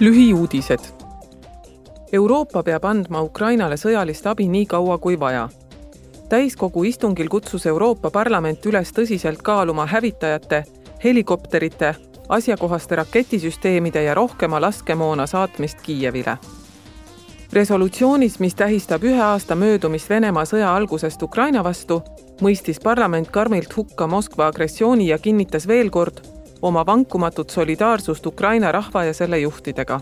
lühiuudised. Euroopa peab andma Ukrainale sõjalist abi nii kaua kui vaja. täiskogu istungil kutsus Euroopa Parlament üles tõsiselt kaaluma hävitajate, helikopterite, asjakohaste raketisüsteemide ja rohkema laskemoona saatmist Kiievile. resolutsioonis, mis tähistab ühe aasta möödumist Venemaa sõja algusest Ukraina vastu, mõistis parlament karmilt hukka Moskva agressiooni ja kinnitas veel kord, oma vankumatut solidaarsust Ukraina rahva ja selle juhtidega.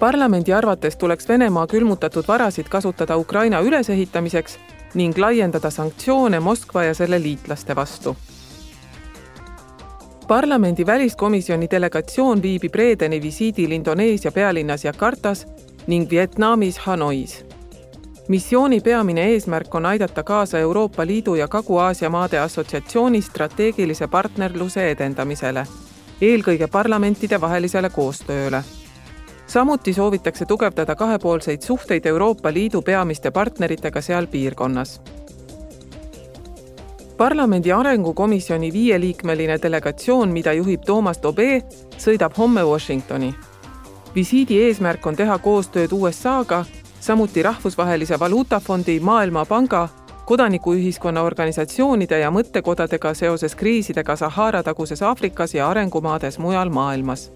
parlamendi arvates tuleks Venemaa külmutatud varasid kasutada Ukraina ülesehitamiseks ning laiendada sanktsioone Moskva ja selle liitlaste vastu. parlamendi väliskomisjoni delegatsioon viibib reedeni visiidil Indoneesia pealinnas Jakartas ning Vietnamis Hanois missiooni peamine eesmärk on aidata kaasa Euroopa Liidu ja Kagu-Aasia maade assotsiatsiooni strateegilise partnerluse edendamisele, eelkõige parlamentidevahelisele koostööle. samuti soovitakse tugevdada kahepoolseid suhteid Euroopa Liidu peamiste partneritega seal piirkonnas parlamendi arengukomisjoni viieliikmeline delegatsioon, mida juhib Toomas Tobe, sõidab homme Washingtoni. visiidi eesmärk on teha koostööd USA-ga samuti Rahvusvahelise Valuutafondi, Maailmapanga, kodanikuühiskonna organisatsioonide ja mõttekodadega seoses kriisidega Sahara taguses Aafrikas ja arengumaades mujal maailmas